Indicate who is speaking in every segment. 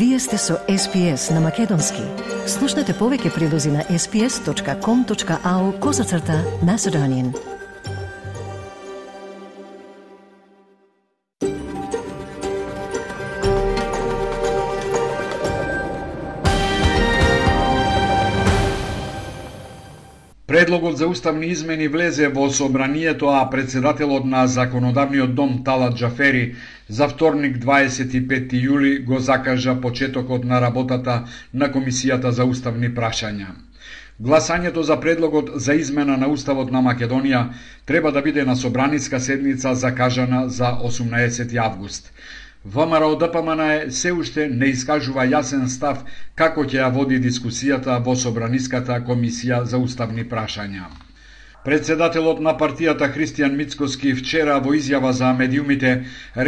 Speaker 1: Вие сте со SPS на Македонски. Слушнете повеќе прилози на sps.com.au козацрта на Седонин.
Speaker 2: Предлогот за уставни измени влезе во собранието, а председателот на Законодавниот дом Талат Джафери за вторник 25 јули го закажа почетокот на работата на Комисијата за уставни прашања. Гласањето за предлогот за измена на Уставот на Македонија треба да биде на собраниска седница закажана за 18 август. ВМРО ДПМН е се уште не искажува јасен став како ќе ја води дискусијата во Собраниската комисија за уставни прашања. Председателот на партијата Христијан Мицкоски вчера во изјава за медиумите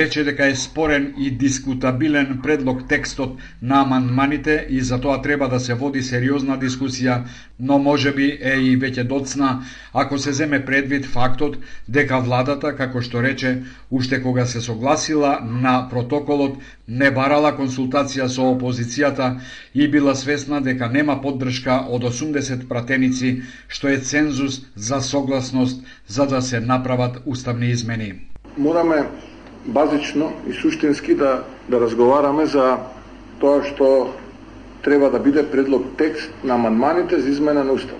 Speaker 2: рече дека е спорен и дискутабилен предлог текстот на амандманите и за тоа треба да се води сериозна дискусија, но може би е и веќе доцна ако се земе предвид фактот дека владата, како што рече, уште кога се согласила на протоколот, не барала консултација со опозицијата и била свесна дека нема поддршка од 80 пратеници, што е цензус за согласност за да се направат уставни измени.
Speaker 3: Мораме базично и суштински да, да разговараме за тоа што треба да биде предлог текст на амандманите за измена на устав.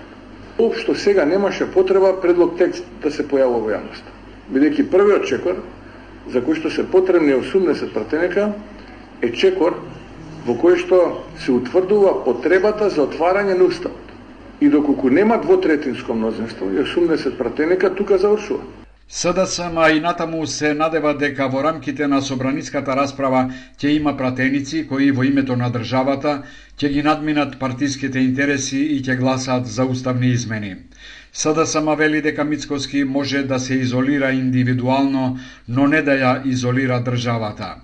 Speaker 3: Општо сега немаше потреба предлог текст да се појавува во јавноста. Бидејќи првиот чекор, за кој што се потребни 80 пратеника, е чекор во кој што се утврдува потребата за отварање на уставот. И доколку нема двотретинско мнозинство и 80 пратеника, тука завршува.
Speaker 2: СДСМ и натаму се надева дека во рамките на собраницката расправа ќе има пратеници кои во името на државата ќе ги надминат партиските интереси и ќе гласат за уставни измени. СДСМ вели дека Мицкоски може да се изолира индивидуално, но не да ја изолира државата.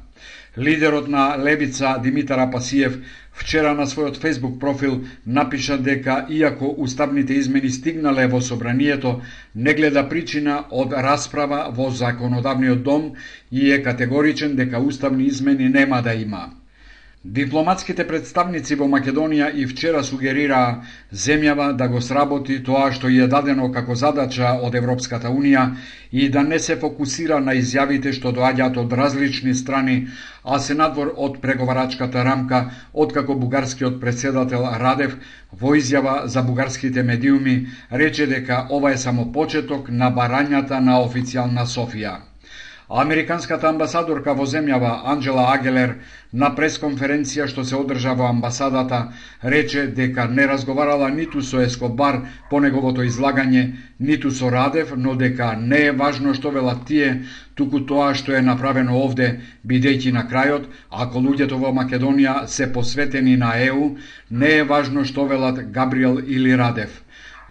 Speaker 2: Лидерот на Лебица Димитар Апасиев вчера на својот Facebook профил напиша дека иако уставните измени стигнале во собранието, не гледа причина од расправа во законодавниот дом и е категоричен дека уставни измени нема да има. Дипломатските представници во Македонија и вчера сугерираа земјава да го сработи тоа што ја дадено како задача од Европската Унија и да не се фокусира на изјавите што доаѓаат од различни страни, а се надвор од преговарачката рамка, откако бугарскиот председател Радев во изјава за бугарските медиуми рече дека ова е само почеток на барањата на официјална Софија. Американската амбасадорка во земјава Анджела Агелер на пресконференција што се одржа во амбасадата рече дека не разговарала ниту со Ескобар по неговото излагање, ниту со Радев, но дека не е важно што велат тие, туку тоа што е направено овде, бидејќи на крајот, ако луѓето во Македонија се посветени на ЕУ, не е важно што велат Габриел или Радев.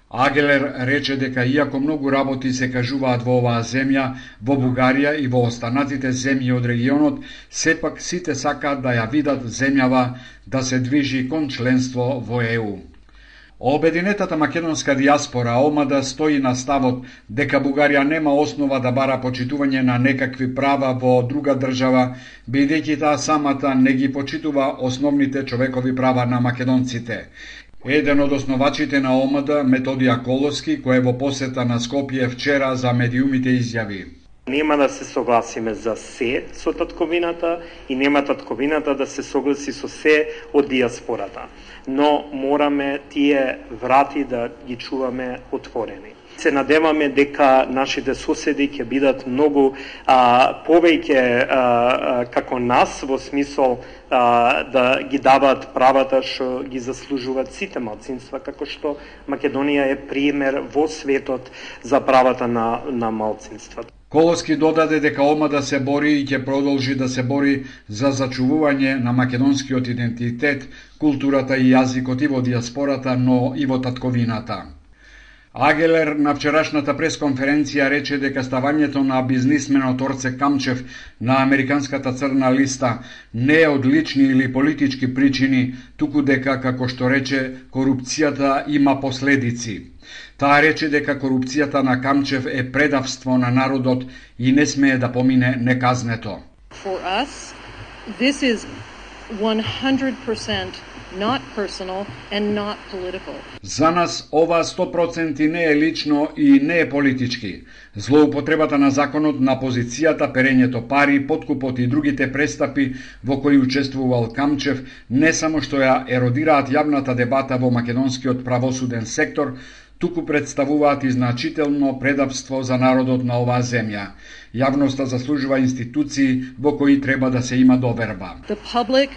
Speaker 2: Агелер рече дека иако многу работи се кажуваат во оваа земја, во Бугарија и во останатите земји од регионот, сепак сите сакаат да ја видат земјава да се движи кон членство во ЕУ. Обединетата македонска диаспора омада стои на ставот дека Бугарија нема основа да бара почитување на некакви права во друга држава, бидејќи таа самата не ги почитува основните човекови права на македонците. Еден од основачите на ОМД, Методија Колоски, кој е во посета на Скопје вчера за медиумите изјави.
Speaker 4: Нема да се согласиме за се со татковината и нема татковината да се согласи со се од диаспората. Но мораме тие врати да ги чуваме отворени се надеваме дека нашите соседи ќе бидат многу а, повеќе а, а, како нас во смисол а, да ги даваат правата што ги заслужуваат сите малцинства, како што Македонија е пример во светот за правата на, на малцинствата.
Speaker 2: Колоски додаде дека ома да се бори и ќе продолжи да се бори за зачувување на македонскиот идентитет, културата и јазикот и во диаспората, но и во татковината. Агелер на вчерашната пресконференција рече дека ставањето на бизнисменот Орце Камчев на Американската црна листа не е од лични или политички причини, туку дека, како што рече, корупцијата има последици. Таа рече дека корупцијата на Камчев е предавство на народот и не смее да помине неказнето.
Speaker 5: For us, this is 100% not personal and not political.
Speaker 2: За нас ова 100% не е лично и не е политички. Злоупотребата на законот на позицијата, перењето пари, подкупот и другите престапи во кои учествувал Камчев не само што ја еродираат јавната дебата во македонскиот правосуден сектор, туку представуваат и значително предавство за народот на оваа земја. Јавноста заслужува институции во кои треба да се има доверба.
Speaker 5: The public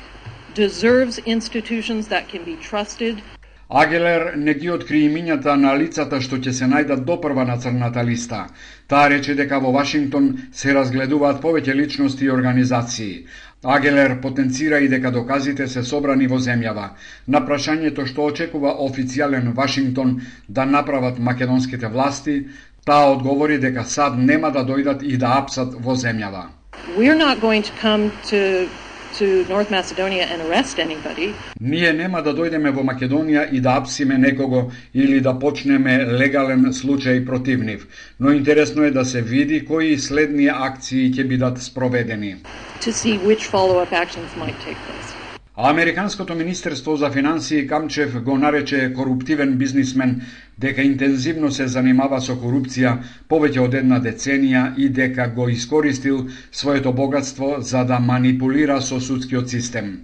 Speaker 5: deserves institutions that can be trusted.
Speaker 2: Агелер не ги откри имињата на лицата што ќе се најдат допрва на црната листа. Таа рече дека во Вашингтон се разгледуваат повеќе личности и организации. Агелер потенцира и дека доказите се собрани во земјава. На прашањето што очекува официјален Вашингтон да направат македонските власти, таа одговори дека сад нема да дојдат и да апсат во земјава.
Speaker 5: We're not going to come to to North Macedonia and arrest anybody.
Speaker 2: Ние нема да дојдеме во Македонија и да апсиме некого или да почнеме легален случај против нив, но интересно е да се види кои следни акции ќе бидат спроведени.
Speaker 5: To see which follow-up actions might take place.
Speaker 2: Американското Министерство за финансии Камчев го нарече коруптивен бизнисмен дека интензивно се занимава со корупција повеќе од една деценија и дека го искористил своето богатство за да манипулира со судскиот систем.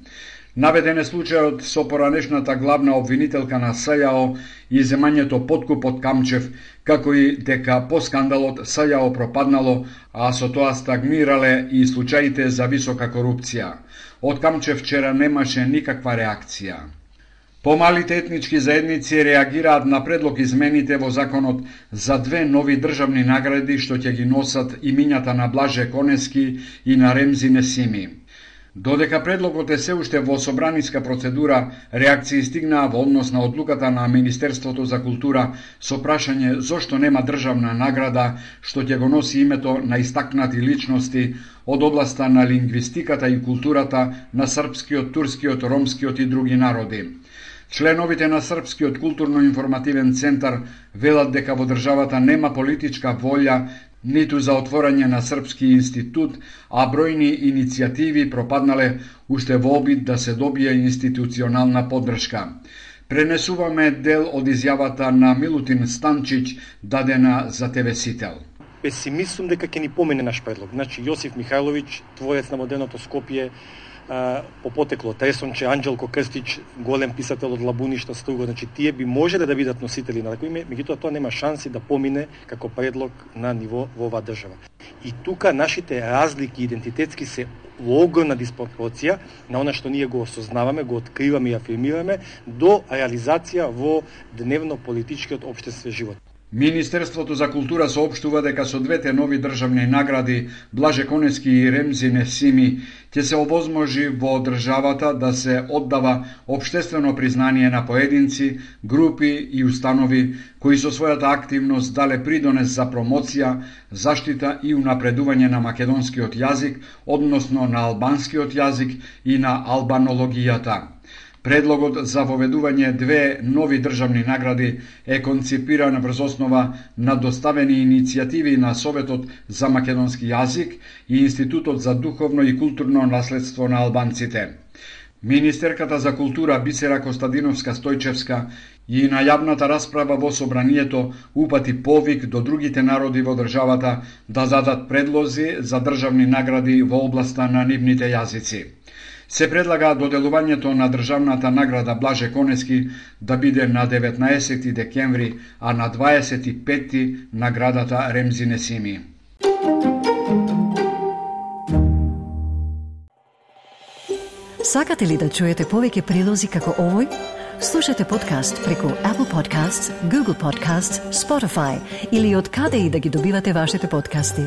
Speaker 2: Наведен е случајот со поранешната главна обвинителка на СЈАО и земањето подкуп од Камчев, како и дека по скандалот СЈАО пропаднало, а со тоа стагмирале и случаите за висока корупција. Од Камчев вчера немаше никаква реакција. Помалите етнички заедници реагираат на предлог измените во законот за две нови државни награди што ќе ги носат имињата на Блаже Конески и на Ремзи Несими. Додека предлогот е се уште во собраниска процедура, реакции стигнаа во однос на одлуката на Министерството за култура со прашање зошто нема државна награда што ќе го носи името на истакнати личности од областа на лингвистиката и културата на српскиот, турскиот, ромскиот и други народи. Членовите на Српскиот културно-информативен центар велат дека во државата нема политичка волја ниту за отворање на Српски институт, а бројни иницијативи пропаднале уште во обид да се добие институционална поддршка. Пренесуваме дел од изјавата на Милутин Станчич дадена за ТВ Сител.
Speaker 6: Песимистум дека ќе ни помене наш предлог. Значи Јосиф Михајловиќ, творец на модерното Скопје, по потекло Тресонче, Анđелко Крстич, голем писател од Лабуништа, Струго, значи тие би можеле да бидат носители на такво име, меѓутоа тоа нема шанси да помине како предлог на ниво во оваа држава. И тука нашите разлики идентитетски се огромна диспропорција на она што ние го осознаваме, го откриваме и афирмираме до реализација во дневно политичкиот општествен живот.
Speaker 2: Министерството за култура соопштува дека со двете нови државни награди Блаже Конески и Ремзи Несими ќе се овозможи во државата да се оддава обштествено признание на поединци, групи и установи кои со својата активност дале придонес за промоција, заштита и унапредување на македонскиот јазик, односно на албанскиот јазик и на албанологијата. Предлогот за воведување две нови државни награди е концепиран врз основа на доставени иницијативи на Советот за македонски јазик и Институтот за духовно и културно наследство на албанците. Министерката за култура Бисера Костадиновска Стојчевска и на јавната расправа во собранието упати повик до другите народи во државата да задат предлози за државни награди во областа на нивните јазици се предлага доделувањето на државната награда Блаже Конески да биде на 19 декември, а на 25 наградата Ремзи Несими.
Speaker 1: Сакате ли да чуете повеќе прилози како овој? Слушате подкаст преку Apple Podcasts, Google Podcasts, Spotify или од каде и да ги добивате вашите подкасти.